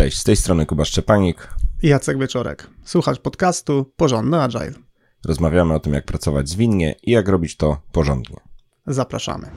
Cześć, z tej strony Kuba Szczepanik i Jacek Wieczorek. Słuchasz podcastu Porządny Agile. Rozmawiamy o tym, jak pracować zwinnie i jak robić to porządnie. Zapraszamy.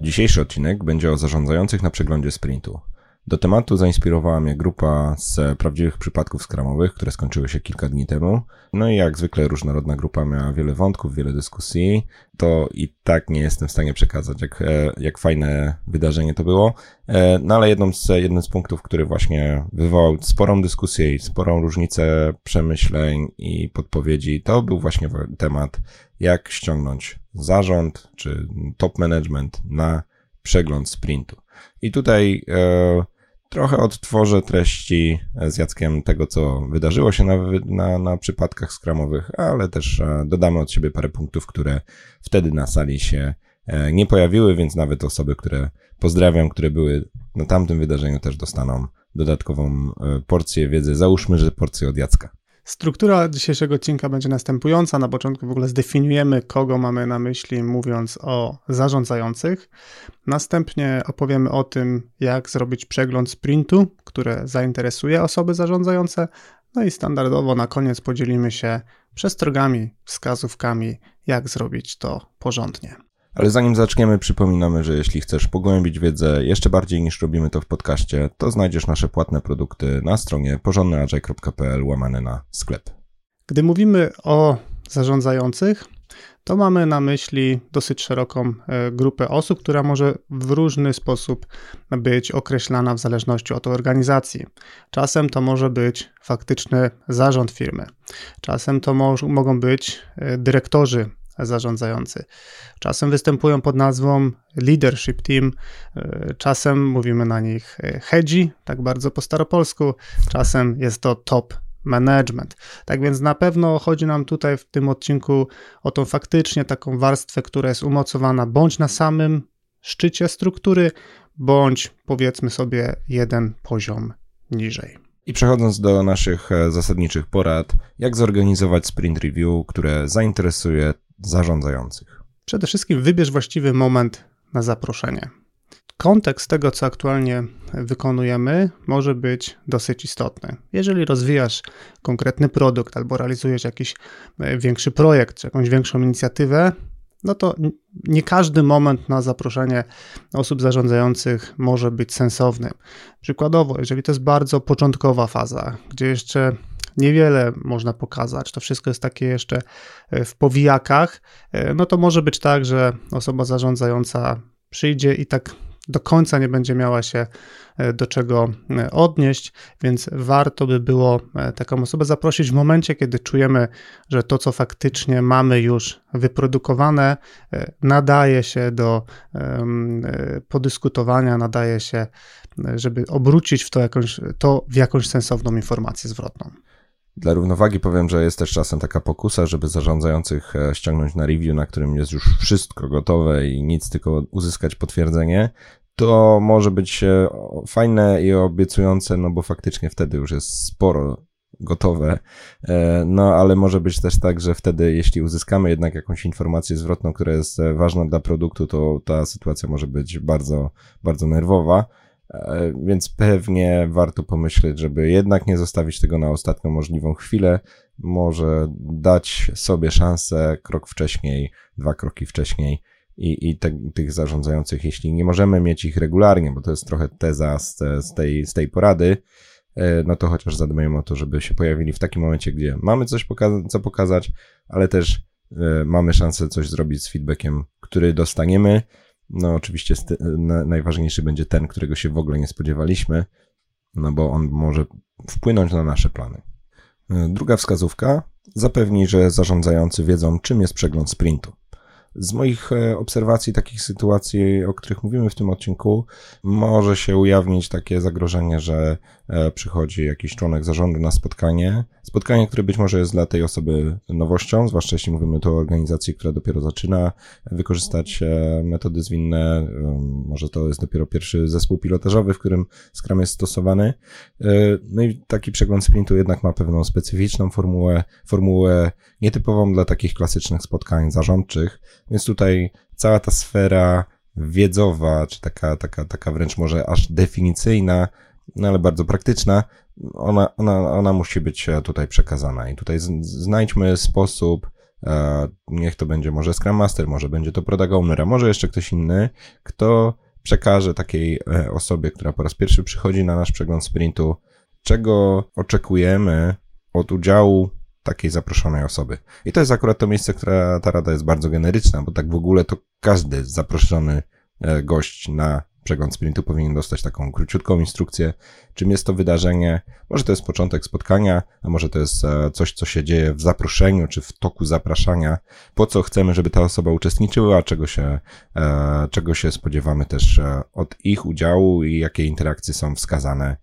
Dzisiejszy odcinek będzie o zarządzających na przeglądzie sprintu. Do tematu zainspirowała mnie grupa z prawdziwych przypadków skramowych, które skończyły się kilka dni temu. No i jak zwykle różnorodna grupa miała wiele wątków, wiele dyskusji. To i tak nie jestem w stanie przekazać, jak, e, jak fajne wydarzenie to było. E, no ale jedną z, jednym z punktów, który właśnie wywołał sporą dyskusję i sporą różnicę przemyśleń i podpowiedzi, to był właśnie temat, jak ściągnąć zarząd czy top management na przegląd sprintu. I tutaj e, trochę odtworzę treści z Jackiem tego, co wydarzyło się na, na, na przypadkach skramowych, ale też e, dodamy od siebie parę punktów, które wtedy na sali się e, nie pojawiły, więc nawet osoby, które pozdrawiam, które były na tamtym wydarzeniu też dostaną dodatkową e, porcję wiedzy. Załóżmy, że porcję od Jacka. Struktura dzisiejszego odcinka będzie następująca. Na początku w ogóle zdefiniujemy, kogo mamy na myśli, mówiąc o zarządzających. Następnie opowiemy o tym, jak zrobić przegląd sprintu, które zainteresuje osoby zarządzające. No i standardowo na koniec podzielimy się przestrogami, wskazówkami, jak zrobić to porządnie. Ale zanim zaczniemy, przypominamy, że jeśli chcesz pogłębić wiedzę jeszcze bardziej niż robimy to w podcaście, to znajdziesz nasze płatne produkty na stronie porządnyagile.pl łamane na sklep. Gdy mówimy o zarządzających, to mamy na myśli dosyć szeroką e, grupę osób, która może w różny sposób być określana w zależności od organizacji. Czasem to może być faktyczny zarząd firmy, czasem to mo mogą być e, dyrektorzy zarządzający. Czasem występują pod nazwą leadership team, e, czasem mówimy na nich hedzi, tak bardzo po staropolsku, czasem jest to top management. Tak więc na pewno chodzi nam tutaj w tym odcinku o tą faktycznie taką warstwę, która jest umocowana bądź na samym szczycie struktury, bądź powiedzmy sobie jeden poziom niżej. I przechodząc do naszych e, zasadniczych porad, jak zorganizować sprint review, które zainteresuje zarządzających. Przede wszystkim wybierz właściwy moment na zaproszenie. Kontekst tego, co aktualnie wykonujemy, może być dosyć istotny. Jeżeli rozwijasz konkretny produkt albo realizujesz jakiś e, większy projekt, czy jakąś większą inicjatywę, no to nie każdy moment na zaproszenie osób zarządzających może być sensowny. Przykładowo, jeżeli to jest bardzo początkowa faza, gdzie jeszcze niewiele można pokazać, to wszystko jest takie jeszcze e, w powijakach, e, no to może być tak, że osoba zarządzająca przyjdzie i tak do końca nie będzie miała się e, do czego odnieść, więc warto by było taką osobę zaprosić w momencie, kiedy czujemy, że to, co faktycznie mamy już wyprodukowane, nadaje się do podyskutowania, nadaje się, żeby obrócić w to, jakąś, to w jakąś sensowną informację zwrotną. Dla równowagi powiem, że jest też czasem taka pokusa, żeby zarządzających e, ściągnąć na review, na którym jest już wszystko gotowe i nic, tylko uzyskać potwierdzenie. To może być e, fajne i obiecujące, no bo faktycznie wtedy już jest sporo gotowe. E, no, ale może być też tak, że wtedy, jeśli uzyskamy jednak jakąś informację zwrotną, która jest ważna dla produktu, to ta sytuacja może być bardzo, bardzo nerwowa. E, więc pewnie warto pomyśleć, żeby jednak nie zostawić tego na ostatnią możliwą chwilę. Może dać sobie szansę krok wcześniej, dwa kroki wcześniej i, i te, tych zarządzających, jeśli nie możemy mieć ich regularnie, bo to jest trochę teza z, z, tej, z tej porady, e, no to chociaż zadbajmy o to, żeby się pojawili w takim momencie, gdzie mamy coś poka- co pokazać, ale też y, mamy szansę coś zrobić z feedbackiem, który dostaniemy no, oczywiście najważniejszy będzie ten, którego się w ogóle nie spodziewaliśmy, no bo on może wpłynąć na nasze plany. E, druga wskazówka zapewni, że zarządzający wiedzą, czym jest przegląd sprintu. Z moich e, obserwacji takich sytuacji, o których mówimy w tym odcinku, może się ujawnić takie zagrożenie, że e, przychodzi jakiś członek zarządu na spotkanie. Spotkanie, które być może jest dla tej osoby nowością, zwłaszcza jeśli mówimy tu o organizacji, która dopiero zaczyna wykorzystać e, metody zwinne. Może to jest dopiero pierwszy zespół pilotażowy, w którym Scrum jest stosowany. No i taki przegląd sprintu jednak ma pewną specyficzną formułę, formułę nietypową dla takich klasycznych spotkań zarządczych Więc tutaj cała ta sfera wiedzowa, czy taka, taka, taka wręcz może aż definicyjna, no ale bardzo praktyczna, ona, ona, ona musi być e, tutaj przekazana. I tutaj znajdźmy sposób, e, niech to będzie może Scrum Master, może będzie to Product Owner, a może jeszcze ktoś inny, kto przekaże takiej e, osobie, która po raz pierwszy przychodzi na nasz przegląd sprintu, czego oczekujemy od udziału takiej zaproszonej osoby. I to jest akurat to miejsce, które ta rada jest bardzo generyczna, bo tak w ogóle to każdy zaproszony gość na przegląd sprintu powinien dostać taką króciutką instrukcję, czym jest to wydarzenie. Może to jest początek spotkania, a może to jest e, coś, co się dzieje w zaproszeniu, czy w toku zapraszania, po co chcemy, żeby ta osoba uczestniczyła, czego się, e, czego się spodziewamy też e, od ich udziału i jakie interakcje są wskazane,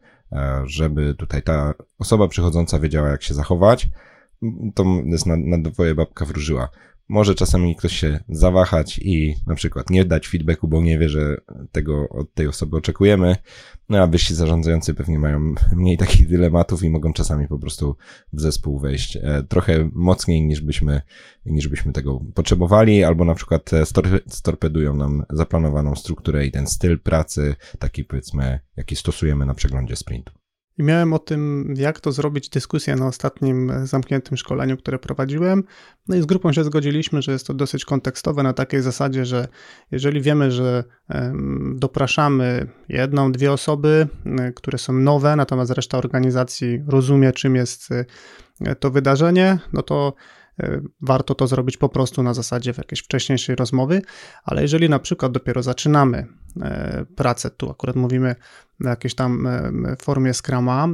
żeby tutaj ta osoba przychodząca wiedziała, jak się zachować. To jest na, na dwoje babka wróżyła może czasami ktoś się zawahać i na przykład nie dać feedbacku, bo nie wie, że tego od tej osoby oczekujemy. No a wyżsi zarządzający pewnie mają mniej takich dylematów i mogą czasami po prostu w zespół wejść e, trochę mocniej niż byśmy, niż byśmy tego potrzebowali, albo na przykład e, storpedują nam zaplanowaną strukturę i ten styl pracy, taki powiedzmy, jaki stosujemy na przeglądzie sprintu. I miałem o tym, jak to zrobić, dyskusję na ostatnim zamkniętym szkoleniu, które prowadziłem. No i z grupą się zgodziliśmy, że jest to dosyć kontekstowe na takiej zasadzie, że jeżeli wiemy, że dopraszamy jedną, dwie osoby, które są nowe, natomiast reszta organizacji rozumie, czym jest to wydarzenie, no to E, warto to zrobić po prostu na zasadzie w jakiejś wcześniejszej rozmowy, ale jeżeli na przykład dopiero zaczynamy e, pracę, tu akurat mówimy na jakiejś tam e, formie Scrama,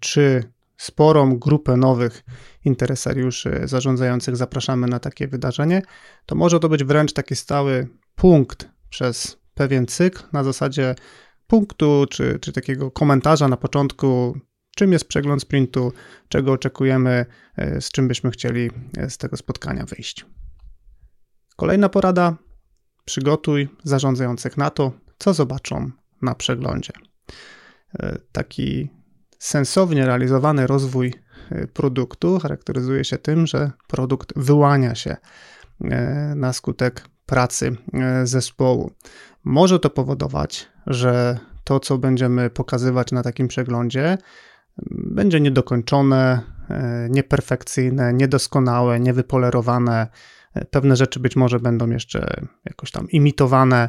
czy sporą grupę nowych interesariuszy zarządzających zapraszamy na takie wydarzenie, to może to być wręcz taki stały punkt przez pewien cykl na zasadzie punktu czy, czy takiego komentarza na początku czym jest przegląd sprintu, czego oczekujemy, e, z czym byśmy chcieli e, z tego spotkania wyjść. Kolejna porada: przygotuj zarządzających na to, co zobaczą na przeglądzie. E, taki sensownie realizowany rozwój produktu charakteryzuje się tym, że produkt wyłania się na skutek pracy zespołu. Może to powodować, że to, co będziemy pokazywać na takim przeglądzie, będzie niedokończone, e, nieperfekcyjne, niedoskonałe, niewypolerowane. E, pewne rzeczy być może będą jeszcze jakoś tam imitowane,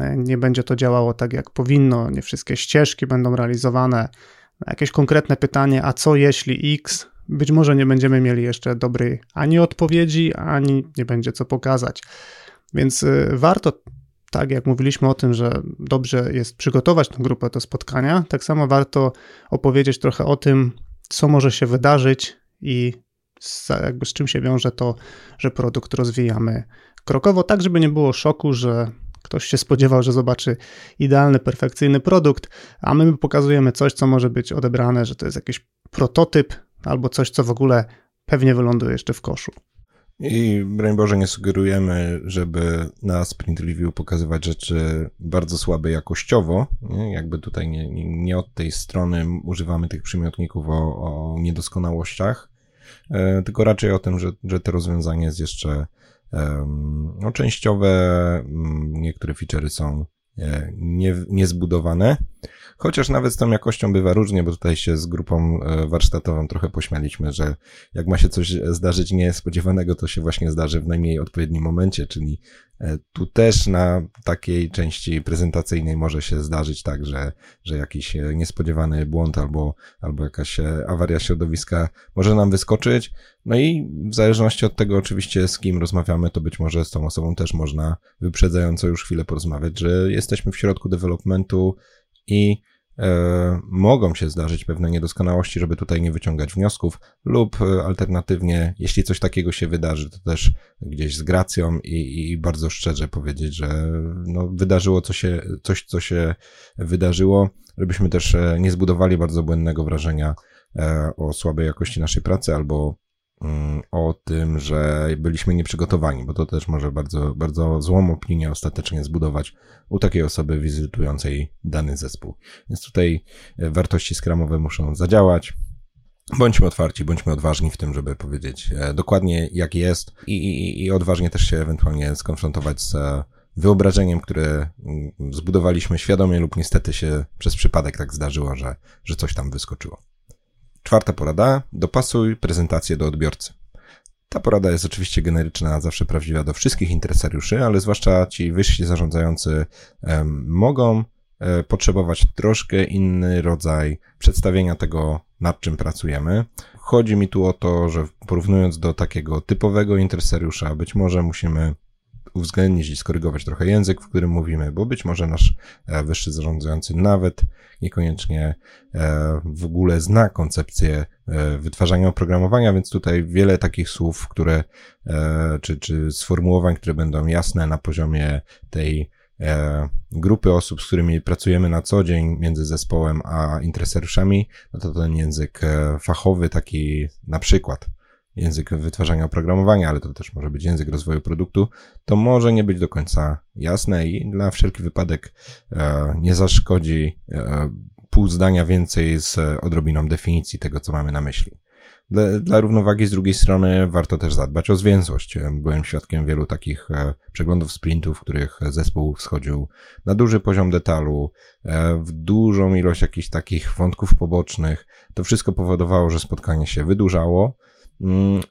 e, nie będzie to działało tak jak powinno, nie wszystkie ścieżki będą realizowane. Jakieś konkretne pytanie, a co jeśli X? Być może nie będziemy mieli jeszcze dobrej ani odpowiedzi, ani nie będzie co pokazać. Więc warto tak jak mówiliśmy o tym, że dobrze jest przygotować tę grupę do spotkania, tak samo warto opowiedzieć trochę o tym, co może się wydarzyć i z, jakby z czym się wiąże to, że produkt rozwijamy krokowo, tak żeby nie było szoku, że ktoś się spodziewał, że zobaczy idealny, perfekcyjny produkt, a my pokazujemy coś, co może być odebrane, że to jest jakiś prototyp albo coś, co w ogóle pewnie wyląduje jeszcze w koszu. I broń Boże nie sugerujemy, żeby na sprint review pokazywać rzeczy bardzo słabe jakościowo. Nie? Jakby tutaj nie, nie, od tej strony używamy tych przymiotników o, o niedoskonałościach, e, tylko raczej o tym, że, że to rozwiązanie jest jeszcze um, no, częściowe, um, niektóre feature'y są e, nie, niezbudowane. Chociaż nawet z tą jakością bywa różnie, bo tutaj się z grupą e, warsztatową trochę pośmialiśmy, że jak ma się coś zdarzyć niespodziewanego, to się właśnie zdarzy w najmniej odpowiednim momencie, czyli e, tu też na takiej części prezentacyjnej może się zdarzyć tak, że, że jakiś e, niespodziewany błąd albo, albo jakaś awaria środowiska może nam wyskoczyć. No i w zależności od tego oczywiście z kim rozmawiamy, to być może z tą osobą też można wyprzedzająco już chwilę porozmawiać, że jesteśmy w środku developmentu i mogą się zdarzyć pewne niedoskonałości, żeby tutaj nie wyciągać wniosków, lub e, alternatywnie, jeśli coś takiego się wydarzy, to też gdzieś z gracją i, i bardzo szczerze powiedzieć, że no, wydarzyło co się, coś, co się wydarzyło, żebyśmy też e, nie zbudowali bardzo błędnego wrażenia o słabej jakości naszej pracy albo o tym, że byliśmy nieprzygotowani, bo to też może bardzo, bardzo złą opinię ostatecznie zbudować u takiej osoby wizytującej dany zespół. Więc tutaj e, wartości skramowe muszą zadziałać. Bądźmy otwarci, bądźmy odważni w tym, żeby powiedzieć dokładnie jak jest i, i, i odważnie też się ewentualnie skonfrontować z wyobrażeniem, które mm, zbudowaliśmy świadomie lub niestety się przez przypadek tak zdarzyło, że, że coś tam wyskoczyło. Czwarta porada. Dopasuj prezentację do odbiorcy. Ta porada jest oczywiście generyczna, zawsze prawdziwa do wszystkich interesariuszy, ale zwłaszcza ci wyżsi zarządzający mogą e, potrzebować troszkę inny rodzaj przedstawienia tego, nad czym pracujemy. Chodzi mi tu o to, że porównując do takiego typowego interesariusza, być może musimy uwzględnić i skorygować trochę język, w którym mówimy, bo być może nasz e, wyższy zarządzający nawet niekoniecznie e, w ogóle zna koncepcję e, wytwarzania oprogramowania, więc tutaj wiele takich słów, które, czy, czy sformułowań, które będą jasne na poziomie tej grupy osób, z którymi pracujemy na co dzień między zespołem a interesariuszami, no to ten język fachowy, taki na przykład język wytwarzania oprogramowania, ale to też może być język rozwoju produktu, to może nie być do końca jasne i na wszelki wypadek e, nie zaszkodzi e, pół zdania więcej z odrobiną definicji tego, co mamy na myśli. Dla, dla, równowagi z drugiej strony warto też zadbać o zwięzłość. Byłem świadkiem wielu takich e, przeglądów sprintów, w których zespół wschodził na duży poziom detalu, w dużą ilość jakichś takich wątków pobocznych. To wszystko powodowało, że spotkanie się wydłużało,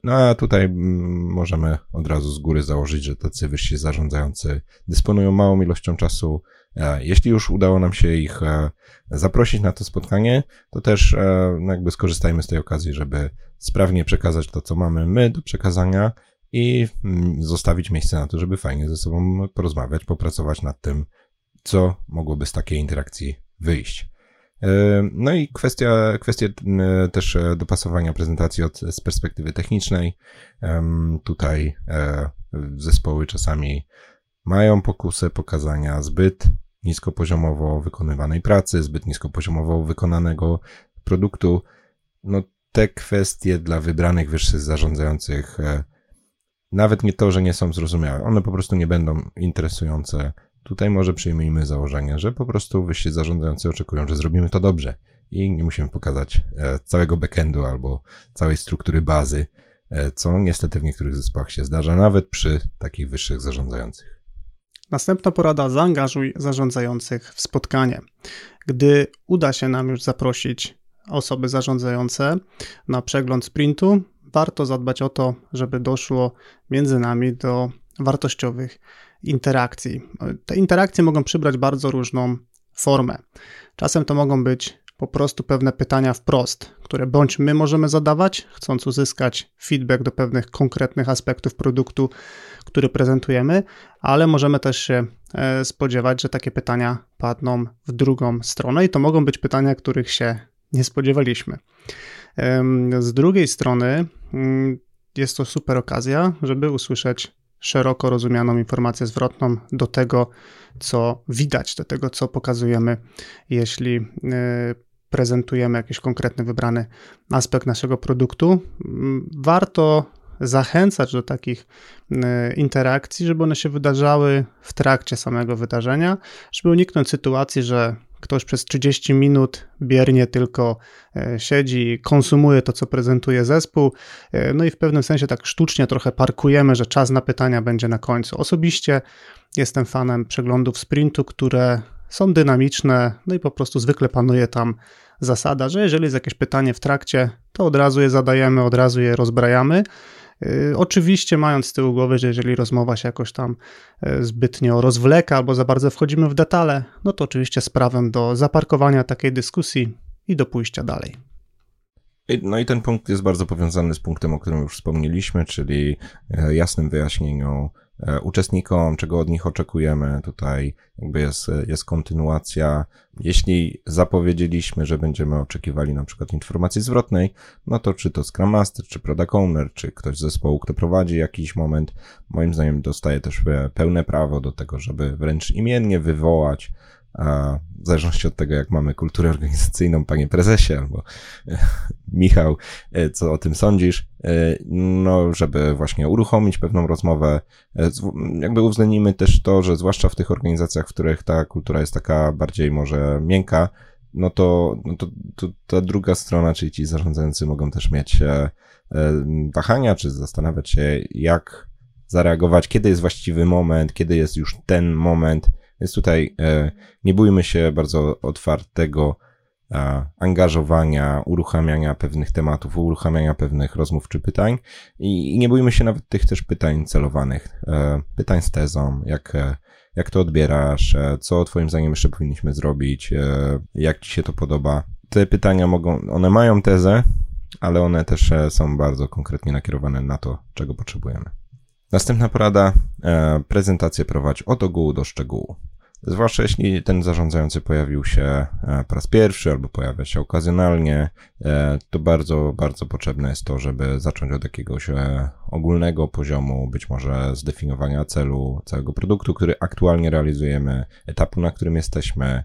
no a tutaj mm, możemy od razu z góry założyć, że tacy wyżsi zarządzający dysponują małą ilością czasu. E, jeśli już udało nam się ich e, zaprosić na to spotkanie, to też e, no jakby skorzystajmy z tej okazji, żeby sprawnie przekazać to, co mamy my do przekazania i mm, zostawić miejsce na to, żeby fajnie ze sobą porozmawiać, popracować nad tym, co mogłoby z takiej interakcji wyjść. No i kwestia, kwestie też e, dopasowania prezentacji od, z perspektywy technicznej. Tutaj e, zespoły czasami mają pokusę pokazania zbyt niskopoziomowo wykonywanej pracy, zbyt niskopoziomowo wykonanego produktu. No te kwestie dla wybranych wyższych zarządzających e, nawet nie to, że nie są zrozumiałe, one po prostu nie będą interesujące Tutaj może przyjmijmy założenie, że po prostu wyście zarządzający oczekują, że zrobimy to dobrze i nie musimy pokazać e, całego backendu albo całej struktury bazy, e, co niestety w niektórych zespołach się zdarza, nawet przy takich wyższych zarządzających. Następna porada: zaangażuj zarządzających w spotkanie. Gdy uda się nam już zaprosić osoby zarządzające na przegląd sprintu, warto zadbać o to, żeby doszło między nami do wartościowych interakcji. Te interakcje mogą przybrać bardzo różną formę. Czasem to mogą być po prostu pewne pytania wprost, które bądź my możemy zadawać, chcąc uzyskać feedback do pewnych konkretnych aspektów produktu, który prezentujemy, ale możemy też się e, spodziewać, że takie pytania padną w drugą stronę i to mogą być pytania, których się nie spodziewaliśmy. Z drugiej strony mm, jest to super okazja, żeby usłyszeć szeroko rozumianą informację zwrotną do tego, co widać, do tego, co pokazujemy, jeśli y, prezentujemy jakiś konkretny, wybrany aspekt naszego produktu. Warto zachęcać do takich y, interakcji, żeby one się wydarzały w trakcie samego wydarzenia, żeby uniknąć sytuacji, że ktoś przez 30 minut biernie tylko e, siedzi, konsumuje to, co prezentuje zespół, e, no i w pewnym sensie tak sztucznie trochę parkujemy, że czas na pytania będzie na końcu. Osobiście jestem fanem przeglądów sprintu, które są dynamiczne, no i po prostu zwykle panuje tam zasada, że jeżeli jest jakieś pytanie w trakcie, to od razu je zadajemy, od razu je rozbrajamy. Y, oczywiście mając z tyłu głowy, że jeżeli rozmowa się jakoś tam y, zbytnio rozwleka albo za bardzo wchodzimy w detale, no to oczywiście sprawę do zaparkowania takiej dyskusji i do pójścia dalej. No i ten punkt jest bardzo powiązany z punktem, o którym już wspomnieliśmy, czyli e, jasnym wyjaśnieniu E, uczestnikom, czego od nich oczekujemy. Tutaj jakby jest, jest kontynuacja. Jeśli zapowiedzieliśmy, że będziemy oczekiwali na przykład informacji zwrotnej, no to czy to Scrum Master, czy Product Owner, czy ktoś z zespołu, kto prowadzi jakiś moment, moim zdaniem dostaje też pełne prawo do tego, żeby wręcz imiennie wywołać a w zależności od tego, jak mamy kulturę organizacyjną, panie prezesie, albo e, Michał, e, co o tym sądzisz, e, no, żeby właśnie uruchomić pewną rozmowę, jakby uwzględnimy też to, że zwłaszcza w tych organizacjach, w których ta kultura jest taka bardziej może miękka, no to, no to, to ta druga strona, czyli ci zarządzający mogą też mieć wahania, czy zastanawiać się, jak zareagować, kiedy jest właściwy moment, kiedy jest już ten moment. Więc tutaj nie bójmy się bardzo otwartego angażowania, uruchamiania pewnych tematów, uruchamiania pewnych rozmów czy pytań i, nie bójmy się nawet tych też pytań celowanych, e, pytań z tezą, jak, e, jak to odbierasz, e, co twoim zdaniem jeszcze powinniśmy zrobić, jak ci się to podoba. Te pytania mogą, one mają tezę, ale one też są bardzo konkretnie nakierowane na to, czego potrzebujemy. Następna porada, prezentację prowadź od ogółu do szczegółu. Zwłaszcza jeśli ten zarządzający pojawił się e, po raz pierwszy albo pojawia się okazjonalnie, e, to bardzo, bardzo potrzebne jest to, żeby zacząć od jakiegoś e, ogólnego poziomu, być może zdefiniowania celu całego produktu, który aktualnie realizujemy, etapu, na którym jesteśmy,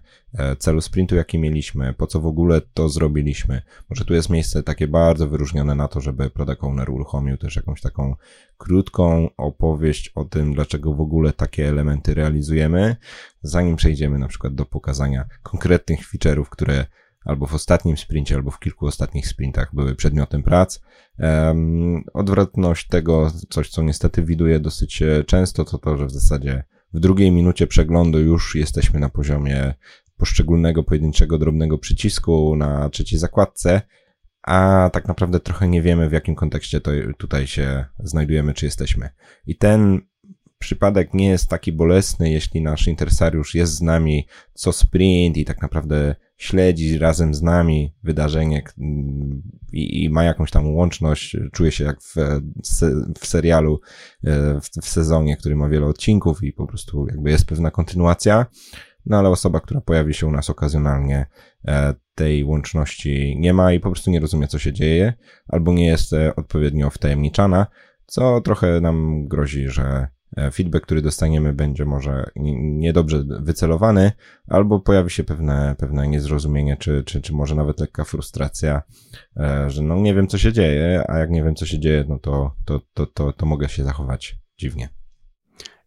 celu sprintu, jaki mieliśmy, po co w ogóle to zrobiliśmy. Może tu jest miejsce takie bardzo wyróżnione na to, żeby product owner uruchomił też jakąś taką krótką opowieść o tym, dlaczego w ogóle takie elementy realizujemy, zanim przejdziemy na przykład do pokazania konkretnych feature'ów, które albo w ostatnim sprincie, albo w kilku ostatnich sprintach były przedmiotem prac. Um, odwrotność tego, coś co niestety widuję dosyć e, często, to to, że w zasadzie w drugiej minucie przeglądu już jesteśmy na poziomie poszczególnego pojedynczego drobnego przycisku na trzeciej zakładce, a tak naprawdę trochę nie wiemy, w jakim kontekście to tutaj się znajdujemy, czy jesteśmy. I ten przypadek nie jest taki bolesny, jeśli nasz interesariusz jest z nami co sprint i tak naprawdę śledzi razem z nami wydarzenie i, i ma jakąś tam łączność, czuje się jak w, w serialu, e, w, w sezonie, który ma wiele odcinków i po prostu jakby jest pewna kontynuacja. No ale osoba, która pojawi się u nas okazjonalnie, e, tej łączności nie ma i po prostu nie rozumie, co się dzieje, albo nie jest e, odpowiednio wtajemniczana, co trochę nam grozi, że feedback, który dostaniemy, będzie może niedobrze wycelowany, albo pojawi się pewne, pewne niezrozumienie, czy, czy, czy może nawet lekka frustracja, e, że no nie wiem, co się dzieje, a jak nie wiem, co się dzieje, no to, to, to, to, to mogę się zachować dziwnie.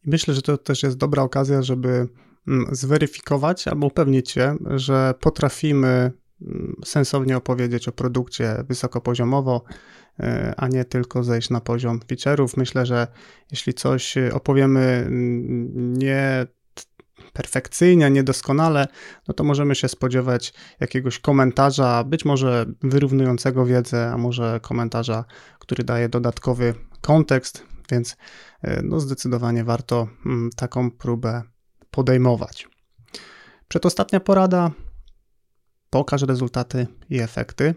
Myślę, że to też jest dobra okazja, żeby mm, zweryfikować albo upewnić się, że potrafimy mm, sensownie opowiedzieć o produkcie wysokopoziomowo, E, a nie tylko zejść na poziom feature'ów. Myślę, że jeśli coś opowiemy mm, nie perfekcyjnie, niedoskonale, no to możemy się spodziewać jakiegoś komentarza, być może wyrównującego wiedzę, a może komentarza, który daje dodatkowy kontekst, więc e, no zdecydowanie warto mm, taką próbę podejmować. Przedostatnia porada. Pokaż rezultaty i efekty.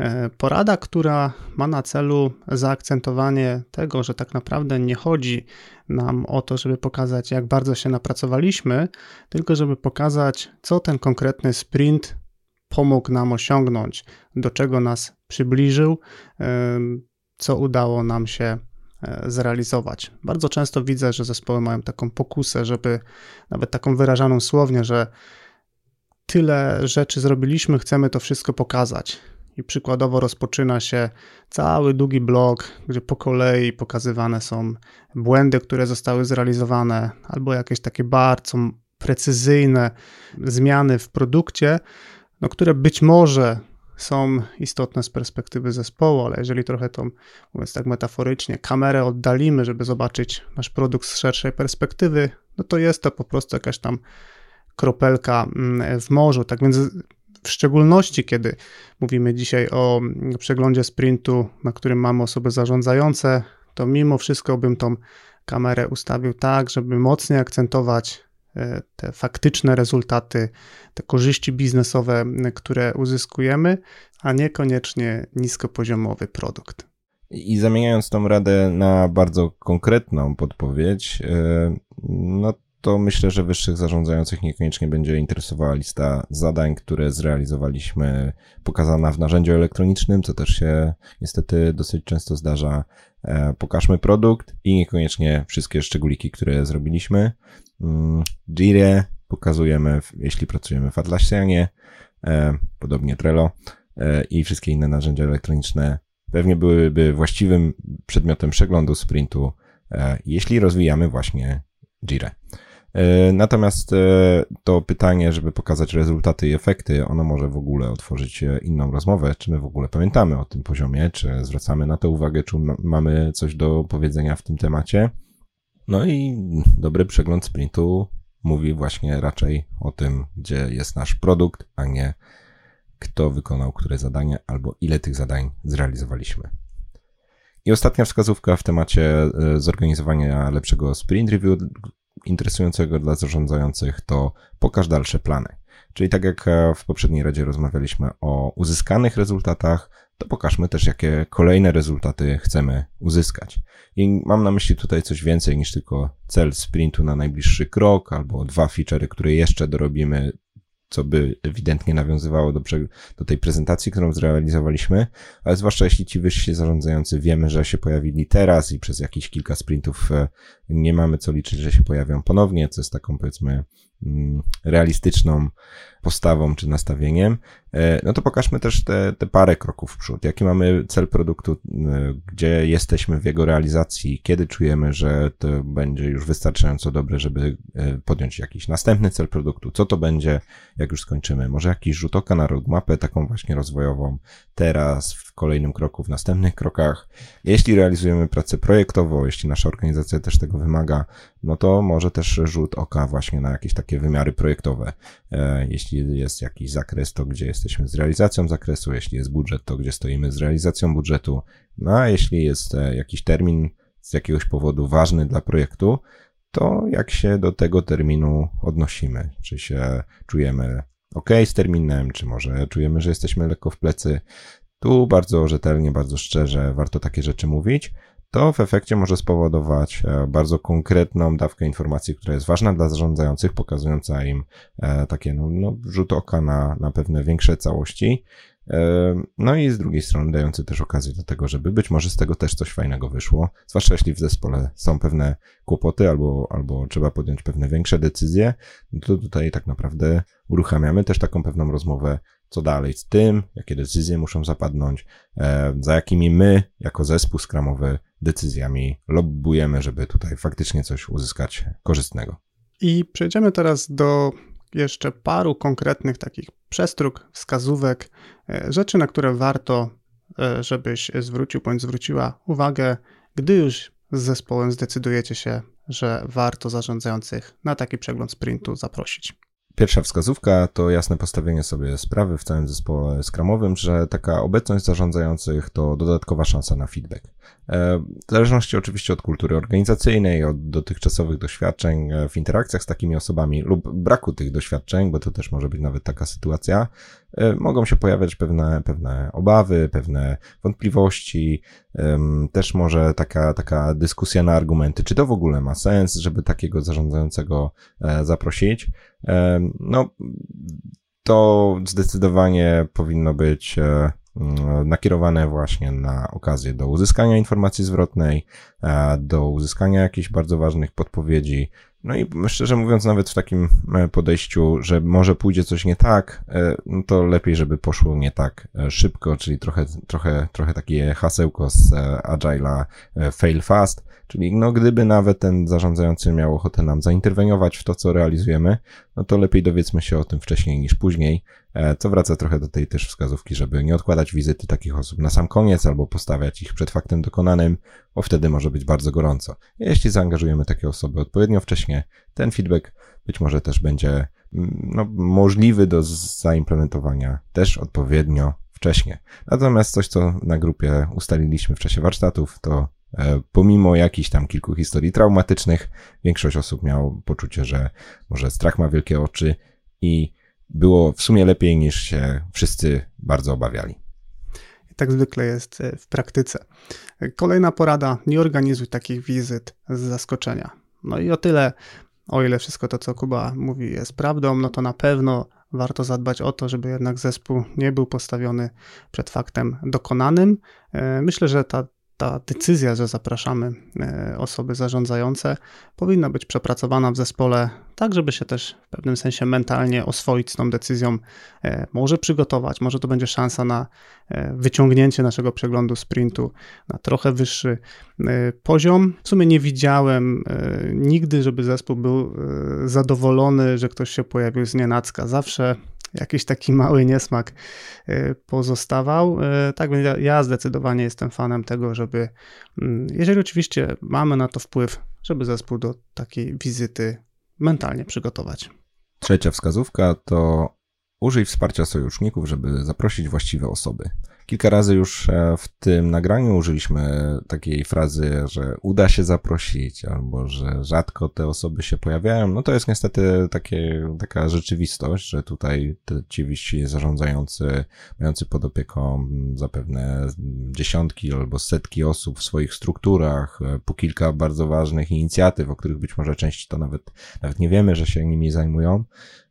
E, porada, która ma na celu zaakcentowanie tego, że tak naprawdę nie chodzi nam o to, żeby pokazać, jak bardzo się napracowaliśmy, tylko żeby pokazać, co ten konkretny sprint pomógł nam osiągnąć, do czego nas przybliżył, e, co udało nam się e, zrealizować. Bardzo często widzę, że zespoły mają taką pokusę, żeby nawet taką wyrażaną słownie, że tyle rzeczy zrobiliśmy, chcemy to wszystko pokazać i przykładowo rozpoczyna się cały długi blok, gdzie po kolei pokazywane są błędy, które zostały zrealizowane, albo jakieś takie bardzo precyzyjne zmiany w produkcie, no, które być może są istotne z perspektywy zespołu, ale jeżeli trochę tą, mówiąc tak metaforycznie, kamerę oddalimy, żeby zobaczyć nasz produkt z szerszej perspektywy, no to jest to po prostu jakaś tam kropelka mm, w morzu. Tak więc w szczególności, kiedy mówimy dzisiaj o przeglądzie sprintu, na którym mamy osoby zarządzające, to mimo wszystko bym tą kamerę ustawił tak, żeby mocniej akcentować e, te faktyczne rezultaty, te korzyści biznesowe, które uzyskujemy, a niekoniecznie niskopoziomowy produkt. I zamieniając tą radę na bardzo konkretną podpowiedź, e, no to myślę, że wyższych zarządzających niekoniecznie będzie interesowała lista zadań, które zrealizowaliśmy, pokazana w narzędziu elektronicznym, co też się niestety dosyć często zdarza. E, pokażmy produkt i niekoniecznie wszystkie szczególiki, które zrobiliśmy. Mm, Jira pokazujemy, jeśli pracujemy w Atlassianie, e, podobnie Trello e, i wszystkie inne narzędzia elektroniczne pewnie byłyby właściwym przedmiotem przeglądu sprintu, jeśli rozwijamy właśnie Jira. E, natomiast e, to pytanie, żeby pokazać rezultaty i efekty, ono może w ogóle otworzyć e, inną rozmowę, czy my w ogóle pamiętamy o tym poziomie, czy zwracamy na to uwagę, czy mamy coś do powiedzenia w tym temacie. No i dobry przegląd sprintu mówi właśnie raczej o tym, gdzie jest nasz produkt, a nie kto wykonał które zadanie albo ile tych zadań zrealizowaliśmy. I ostatnia wskazówka w temacie zorganizowania lepszego sprint review, interesującego dla zarządzających, to pokaż dalsze plany. Czyli tak jak e, w poprzedniej radzie rozmawialiśmy o uzyskanych rezultatach, to pokażmy też, jakie kolejne rezultaty chcemy uzyskać. I mam na myśli tutaj coś więcej niż tylko cel sprintu na najbliższy krok, albo dwa feature'y, które jeszcze dorobimy co by ewidentnie nawiązywało do, do tej prezentacji, którą zrealizowaliśmy, ale zwłaszcza jeśli ci wyżsi zarządzający wiemy, że się pojawili teraz i przez jakieś kilka sprintów e, nie mamy co liczyć, że się pojawią ponownie, co jest taką powiedzmy realistyczną postawą czy nastawieniem, e, no to pokażmy też te, te parę kroków w przód. Jaki mamy cel produktu, e, gdzie jesteśmy w jego realizacji, kiedy czujemy, że to będzie już wystarczająco dobre, żeby e, podjąć jakiś następny cel produktu, co to będzie, jak już skończymy. Może jakiś rzut oka na roadmapę, taką właśnie rozwojową, teraz, w kolejnym kroku, w następnych krokach. Jeśli realizujemy pracę projektową, jeśli nasza organizacja też tego wymaga, no to może też rzut oka właśnie na jakieś takie wymiary projektowe. Jeśli jeśli jest jakiś zakres, to gdzie jesteśmy z realizacją zakresu, jeśli jest budżet, to gdzie stoimy z realizacją budżetu, no a jeśli jest e, jakiś termin z jakiegoś powodu ważny dla projektu, to jak się do tego terminu odnosimy? Czy się czujemy ok z terminem, czy może czujemy, że jesteśmy lekko w plecy? Tu bardzo rzetelnie, bardzo szczerze warto takie rzeczy mówić to w efekcie może spowodować e, bardzo konkretną dawkę informacji, która jest ważna dla zarządzających, pokazująca im e, takie no, no, rzut oka na, na pewne większe całości. E, no i z drugiej strony dający też okazję do tego, żeby być może z tego też coś fajnego wyszło, zwłaszcza jeśli w zespole są pewne kłopoty albo, albo trzeba podjąć pewne większe decyzje, no to tutaj tak naprawdę uruchamiamy też taką pewną rozmowę co dalej z tym, jakie decyzje muszą zapadnąć, e, za jakimi my, jako zespół skramowy, decyzjami lobbujemy, żeby tutaj faktycznie coś uzyskać korzystnego. I przejdziemy teraz do jeszcze paru konkretnych takich przestróg, wskazówek, e, rzeczy, na które warto, e, żebyś zwrócił bądź zwróciła uwagę, gdy już z zespołem zdecydujecie się, że warto zarządzających na taki przegląd sprintu zaprosić. Pierwsza wskazówka to jasne postawienie sobie sprawy w całym zespole skramowym, że taka obecność zarządzających to dodatkowa szansa na feedback. E, w zależności oczywiście od kultury organizacyjnej, od dotychczasowych doświadczeń e, w interakcjach z takimi osobami lub braku tych doświadczeń, bo to też może być nawet taka sytuacja, e, mogą się pojawiać pewne, pewne obawy, pewne wątpliwości, też może taka, taka dyskusja na argumenty, czy to w ogóle ma sens, żeby takiego zarządzającego zaprosić. No, to zdecydowanie powinno być nakierowane właśnie na okazję do uzyskania informacji zwrotnej, do uzyskania jakichś bardzo ważnych podpowiedzi. No i szczerze mówiąc, nawet w takim e, podejściu, że może pójdzie coś nie tak, e, no to lepiej, żeby poszło nie tak e, szybko, czyli trochę, trochę, trochę takie hasełko z Agile'a fail fast, czyli no gdyby nawet ten zarządzający miał ochotę nam zainterweniować w to, co realizujemy, no to lepiej dowiedzmy się o tym wcześniej niż później, E, co wraca trochę do tej też wskazówki, żeby nie odkładać wizyty takich osób na sam koniec albo postawiać ich przed faktem dokonanym, bo wtedy może być bardzo gorąco. Jeśli zaangażujemy takie osoby odpowiednio wcześnie, ten feedback być może też będzie mm, no, możliwy do zaimplementowania też odpowiednio wcześnie. Natomiast coś, co na grupie ustaliliśmy w czasie warsztatów, to e, pomimo jakichś tam kilku historii traumatycznych, większość osób miało poczucie, że może strach ma wielkie oczy i było w sumie lepiej niż się wszyscy bardzo obawiali. Tak zwykle jest e, w praktyce. Kolejna porada: nie organizuj takich wizyt z zaskoczenia. No i o tyle, o ile wszystko to, co Kuba mówi, jest prawdą, no to na pewno warto zadbać o to, żeby jednak zespół nie był postawiony przed faktem dokonanym. E, myślę, że ta ta decyzja, że zapraszamy e, osoby zarządzające, powinna być przepracowana w zespole, tak żeby się też w pewnym sensie mentalnie oswoić z tą decyzją, e, może przygotować, może to będzie szansa na e, wyciągnięcie naszego przeglądu sprintu na trochę wyższy poziom. W sumie nie widziałem nigdy, żeby zespół był zadowolony, że ktoś się pojawił z nienacka. Zawsze jakiś taki mały niesmak y, pozostawał. Y, tak więc ja zdecydowanie jestem fanem tego, żeby, mm, jeżeli oczywiście mamy na to wpływ, żeby zespół do takiej wizyty mentalnie przygotować. Trzecia wskazówka to użyj wsparcia sojuszników, żeby zaprosić właściwe osoby. Kilka razy już e, w tym nagraniu użyliśmy takiej frazy, że uda się zaprosić, albo że rzadko te osoby się pojawiają. No to jest niestety takie, taka rzeczywistość, że tutaj ci wyścigi zarządzający, mający pod opieką zapewne dziesiątki albo setki osób w swoich strukturach, e, po kilka bardzo ważnych inicjatyw, o których być może części to nawet, nawet nie wiemy, że się nimi zajmują,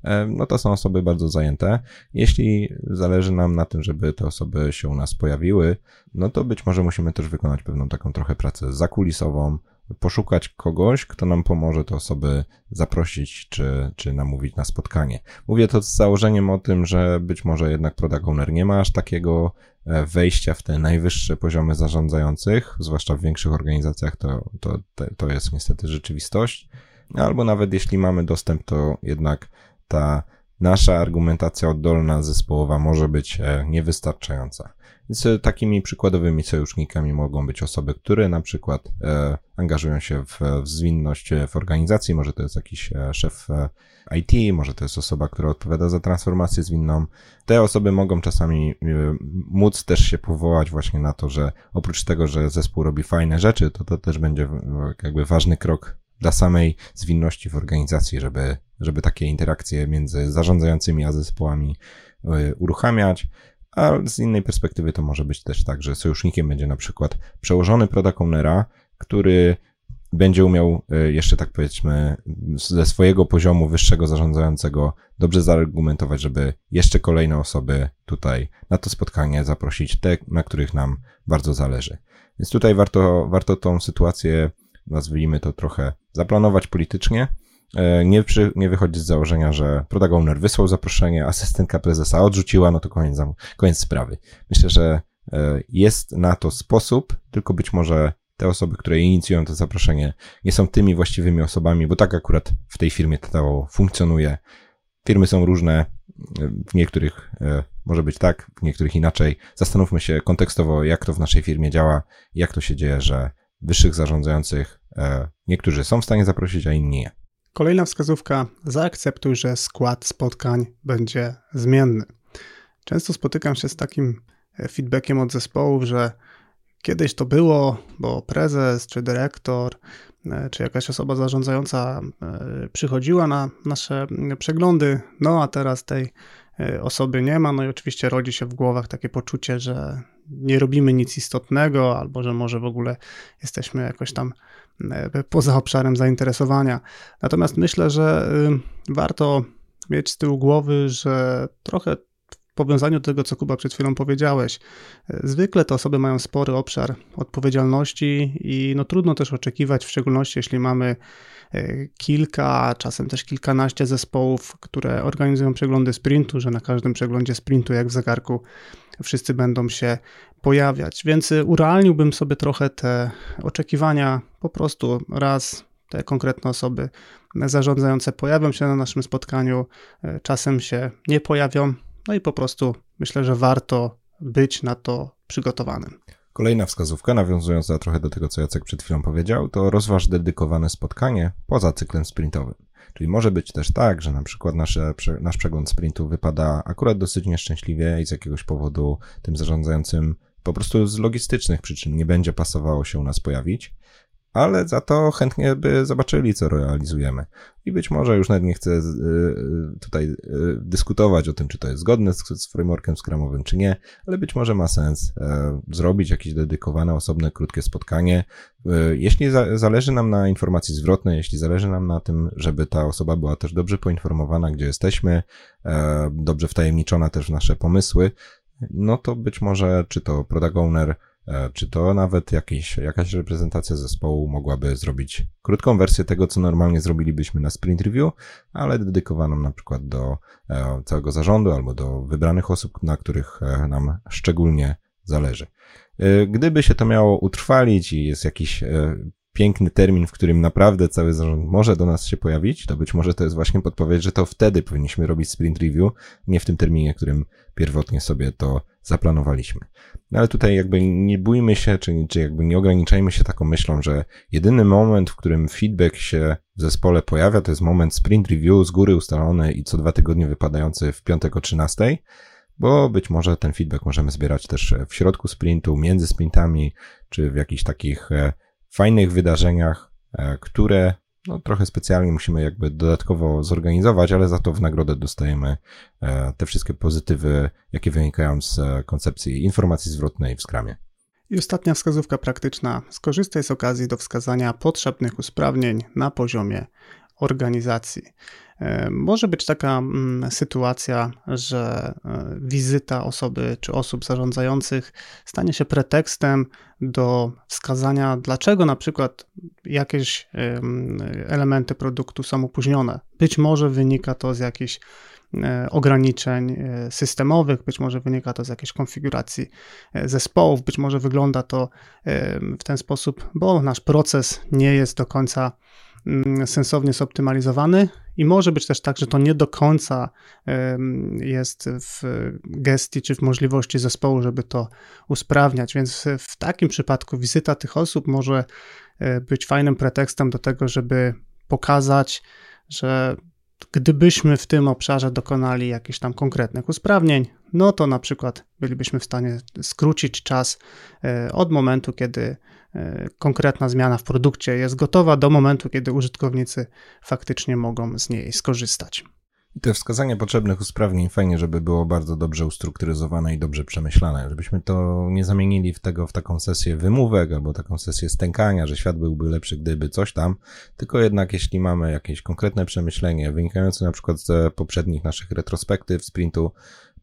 e, no to są osoby bardzo zajęte. Jeśli zależy nam na tym, żeby te osoby się u nas pojawiły, no to być może musimy też wykonać pewną taką trochę pracę zakulisową, poszukać kogoś, kto nam pomoże te osoby zaprosić czy, czy namówić na spotkanie. Mówię to z założeniem o tym, że być może jednak product owner nie ma aż takiego e, wejścia w te najwyższe poziomy zarządzających, zwłaszcza w większych organizacjach to, to, to jest niestety rzeczywistość. Albo nawet jeśli mamy dostęp, to jednak ta nasza argumentacja oddolna zespołowa może być e, niewystarczająca. Więc e, takimi przykładowymi sojusznikami mogą być osoby, które na przykład e, angażują się w, w zwinność w organizacji, może to jest jakiś szef IT, może to jest osoba, która odpowiada za transformację zwinną. Te osoby mogą czasami móc też się powołać właśnie na to, że oprócz tego, że zespół robi fajne rzeczy, to to też będzie jakby ważny krok dla samej zwinności w organizacji, żeby, żeby takie interakcje między zarządzającymi a zespołami e, uruchamiać. A z innej perspektywy to może być też tak, że sojusznikiem będzie na przykład przełożony product który będzie umiał e, jeszcze tak powiedzmy ze swojego poziomu wyższego zarządzającego dobrze zaargumentować, żeby jeszcze kolejne osoby tutaj na to spotkanie zaprosić, te, na których nam bardzo zależy. Więc tutaj warto, warto tą sytuację nazwijmy to trochę, zaplanować politycznie, nie, przy, nie wychodzić z założenia, że product owner wysłał zaproszenie, asystentka prezesa odrzuciła, no to koniec, koniec sprawy. Myślę, że e, jest na to sposób, tylko być może te osoby, które inicjują to zaproszenie, nie są tymi właściwymi osobami, bo tak akurat w tej firmie to funkcjonuje. Firmy są różne, w niektórych e, może być tak, w niektórych inaczej. Zastanówmy się kontekstowo, jak to w naszej firmie działa, jak to się dzieje, że wyższych zarządzających e, niektórzy są w stanie zaprosić, a inni nie. Kolejna wskazówka: zaakceptuj, że skład spotkań będzie zmienny. Często spotykam się z takim e, feedbackiem od zespołów, że kiedyś to było, bo prezes czy dyrektor e, czy jakaś osoba zarządzająca przychodziła na nasze przeglądy, no a teraz tej osoby nie ma. No i oczywiście rodzi się w głowach takie poczucie, że nie robimy nic istotnego, albo że może w ogóle jesteśmy jakoś tam e, poza obszarem zainteresowania. Natomiast myślę, że y, warto mieć z tyłu głowy, że trochę w powiązaniu do tego, co Kuba przed chwilą powiedziałeś, e, zwykle te osoby mają spory obszar odpowiedzialności i no trudno też oczekiwać, w szczególności jeśli mamy e, kilka, czasem też kilkanaście zespołów, które organizują przeglądy sprintu, że na każdym przeglądzie sprintu, jak w zegarku, wszyscy będą się pojawiać. Więc urealniłbym sobie trochę te oczekiwania. Po prostu raz te konkretne osoby zarządzające pojawią się na naszym spotkaniu, e, czasem się nie pojawią. No i po prostu myślę, że warto być na to przygotowanym. Kolejna wskazówka, nawiązująca trochę do tego, co Jacek przed chwilą powiedział, to rozważ dedykowane spotkanie poza cyklem sprintowym. Czyli może być też tak, że na przykład nasze, nasz przegląd sprintu wypada akurat dosyć nieszczęśliwie i z jakiegoś powodu tym zarządzającym po prostu z logistycznych przyczyn nie będzie pasowało się u nas pojawić, ale za to chętnie by zobaczyli, co realizujemy. I być może już nawet nie chcę y, y, tutaj y, dyskutować o tym, czy to jest zgodne z, frameworkiem Scrumowym, czy nie, ale być może ma sens e, zrobić jakieś dedykowane, osobne, krótkie spotkanie. Jeśli za, zależy nam na informacji zwrotnej, jeśli zależy nam na tym, żeby ta osoba była też dobrze poinformowana, gdzie jesteśmy, e, dobrze wtajemniczona też w nasze pomysły, no to być może czy to product owner E, czy to nawet jakieś, jakaś reprezentacja zespołu mogłaby zrobić krótką wersję tego, co normalnie zrobilibyśmy na sprint review, ale dedykowaną na przykład do e, całego zarządu albo do wybranych osób, na których e, nam szczególnie zależy. Gdyby się to miało utrwalić i jest jakiś piękny termin, w którym naprawdę cały zarząd może do nas się pojawić, to być może to jest właśnie podpowiedź, że to wtedy powinniśmy robić sprint review, nie w tym terminie, którym pierwotnie sobie to zaplanowaliśmy. No ale tutaj jakby nie bójmy się, czy, czy jakby nie ograniczajmy się taką myślą, że jedyny moment, w którym feedback się w zespole pojawia, to jest moment sprint review z góry ustalony i co dwa tygodnie wypadający w piątek o 13, bo być może ten feedback możemy zbierać też w środku sprintu, między sprintami, czy w jakichś takich e, fajnych wydarzeniach, e, które no, trochę specjalnie musimy jakby dodatkowo zorganizować, ale za to w nagrodę dostajemy e, te wszystkie pozytywy, jakie wynikają z e, koncepcji informacji zwrotnej w Scrumie. I ostatnia wskazówka praktyczna. Skorzystaj z okazji do wskazania potrzebnych usprawnień na poziomie organizacji. E, może być taka mm, sytuacja, że e, wizyta osoby czy osób zarządzających stanie się pretekstem do wskazania, dlaczego na przykład jakieś elementy produktu są opóźnione. Być może wynika to z jakichś e, ograniczeń systemowych, być może wynika to z jakiejś konfiguracji zespołów, być może wygląda to w ten sposób, bo nasz proces nie jest do końca Mm, sensownie zoptymalizowany i może być też tak, że to nie do końca jest w gestii czy w możliwości zespołu, żeby to usprawniać, więc w takim przypadku wizyta tych osób może e, być fajnym pretekstem do tego, żeby pokazać, że gdybyśmy w tym obszarze dokonali jakichś tam konkretnych usprawnień, no to na przykład bylibyśmy w stanie skrócić czas e, od momentu, kiedy e, konkretna zmiana w produkcie jest gotowa, do momentu, kiedy użytkownicy faktycznie mogą z niej skorzystać. I te wskazanie potrzebnych usprawnień fajnie, żeby było bardzo dobrze ustrukturyzowane i dobrze przemyślane, żebyśmy to nie zamienili w tego w taką sesję wymówek albo taką sesję stękania, że świat byłby lepszy, gdyby coś tam, tylko jednak jeśli mamy jakieś konkretne przemyślenie wynikające na przykład z poprzednich naszych retrospektyw sprintu,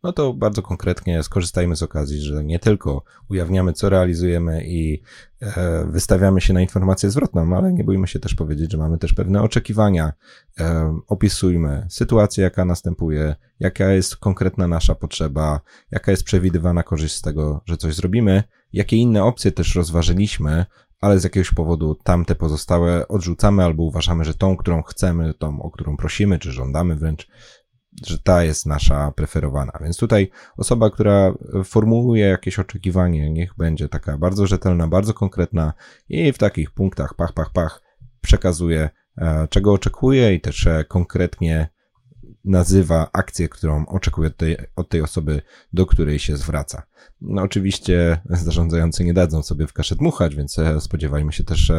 no to bardzo konkretnie skorzystajmy z okazji, że nie tylko ujawniamy, co realizujemy i e, wystawiamy się na informację zwrotną, ale nie bójmy się też powiedzieć, że mamy też pewne oczekiwania. E, opisujmy sytuację, jaka następuje, jaka jest konkretna nasza potrzeba, jaka jest przewidywana korzyść z tego, że coś zrobimy, jakie inne opcje też rozważyliśmy, ale z jakiegoś powodu tamte pozostałe odrzucamy albo uważamy, że tą, którą chcemy, tą, o którą prosimy, czy żądamy wręcz, że ta jest nasza preferowana. Więc tutaj osoba, która formułuje jakieś oczekiwanie, niech będzie taka bardzo rzetelna, bardzo konkretna i w takich punktach pach, pach, pach przekazuje, e, czego oczekuje i też e, konkretnie nazywa akcję, którą oczekuje od tej, od tej osoby, do której się zwraca. No oczywiście zarządzający nie dadzą sobie w kaszę dmuchać, więc e, spodziewajmy się też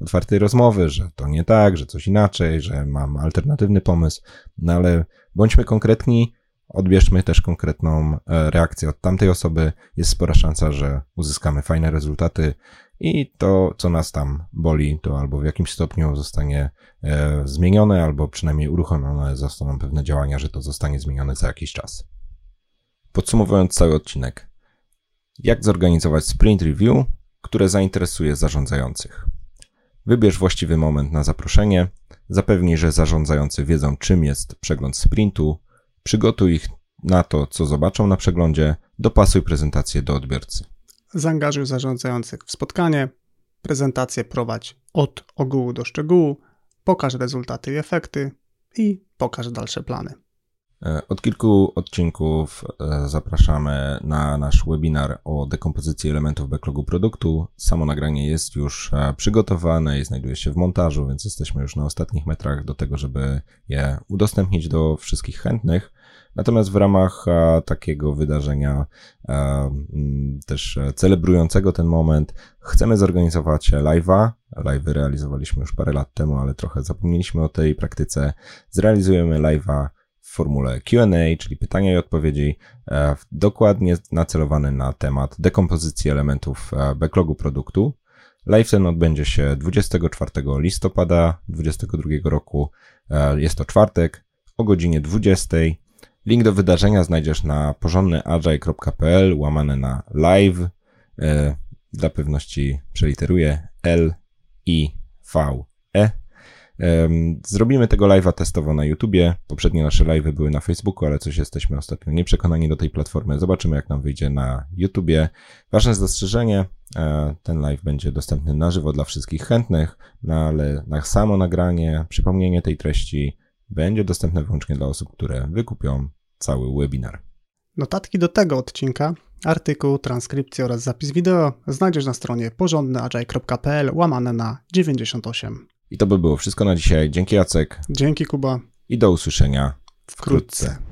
otwartej rozmowy, że to nie tak, że coś inaczej, że mam alternatywny pomysł, no ale Bądźmy konkretni, odbierzmy też konkretną e, reakcję od tamtej osoby. Jest spora szansa, że uzyskamy fajne rezultaty i to, co nas tam boli, to albo w jakimś stopniu zostanie e, zmienione, albo przynajmniej uruchomione zostaną pewne działania, że to zostanie zmienione za jakiś czas. Podsumowując cały odcinek. Jak zorganizować sprint review, które zainteresuje zarządzających? Wybierz właściwy moment na zaproszenie, zapewnij, że zarządzający wiedzą, czym jest przegląd sprintu, przygotuj ich na to, co zobaczą na przeglądzie, dopasuj prezentację do odbiorcy. Zaangażuj zarządzających w spotkanie, prezentację prowadź od ogółu do szczegółu, pokaż rezultaty i efekty i pokaż dalsze plany. E, od kilku odcinków e, zapraszamy na nasz webinar o dekompozycji elementów backlogu produktu. Samo nagranie jest już e, przygotowane i znajduje się w montażu, więc jesteśmy już na ostatnich metrach do tego, żeby je udostępnić do wszystkich chętnych. Natomiast w ramach takiego wydarzenia, też celebrującego ten moment, chcemy zorganizować live'a. Live realizowaliśmy już parę lat temu, ale trochę zapomnieliśmy o tej praktyce. Zrealizujemy live'a w formule QA, czyli pytania i odpowiedzi, dokładnie nacelowany na temat dekompozycji elementów backlogu produktu. Live ten odbędzie się 24 listopada 2022 roku. Jest to czwartek o godzinie 20. Link do wydarzenia znajdziesz na porządnyagile.pl łamane na live. Dla pewności przeliteruję L, I, V, E. Zrobimy tego live'a testowo na YouTubie. Poprzednie nasze live'y były na Facebooku, ale coś jesteśmy ostatnio nieprzekonani do tej platformy. Zobaczymy, jak nam wyjdzie na YouTubie. Ważne zastrzeżenie, e, ten live będzie dostępny na żywo dla wszystkich chętnych, no ale na samo nagranie, przypomnienie tej treści będzie dostępne wyłącznie dla osób, które wykupią cały webinar. Notatki do tego odcinka, artykuł, transkrypcję oraz zapis wideo znajdziesz na stronie porządnyagile.pl łamane na 98. I to by było wszystko na dzisiaj. Dzięki Jacek. Dzięki Kuba. I do usłyszenia wkrótce. wkrótce.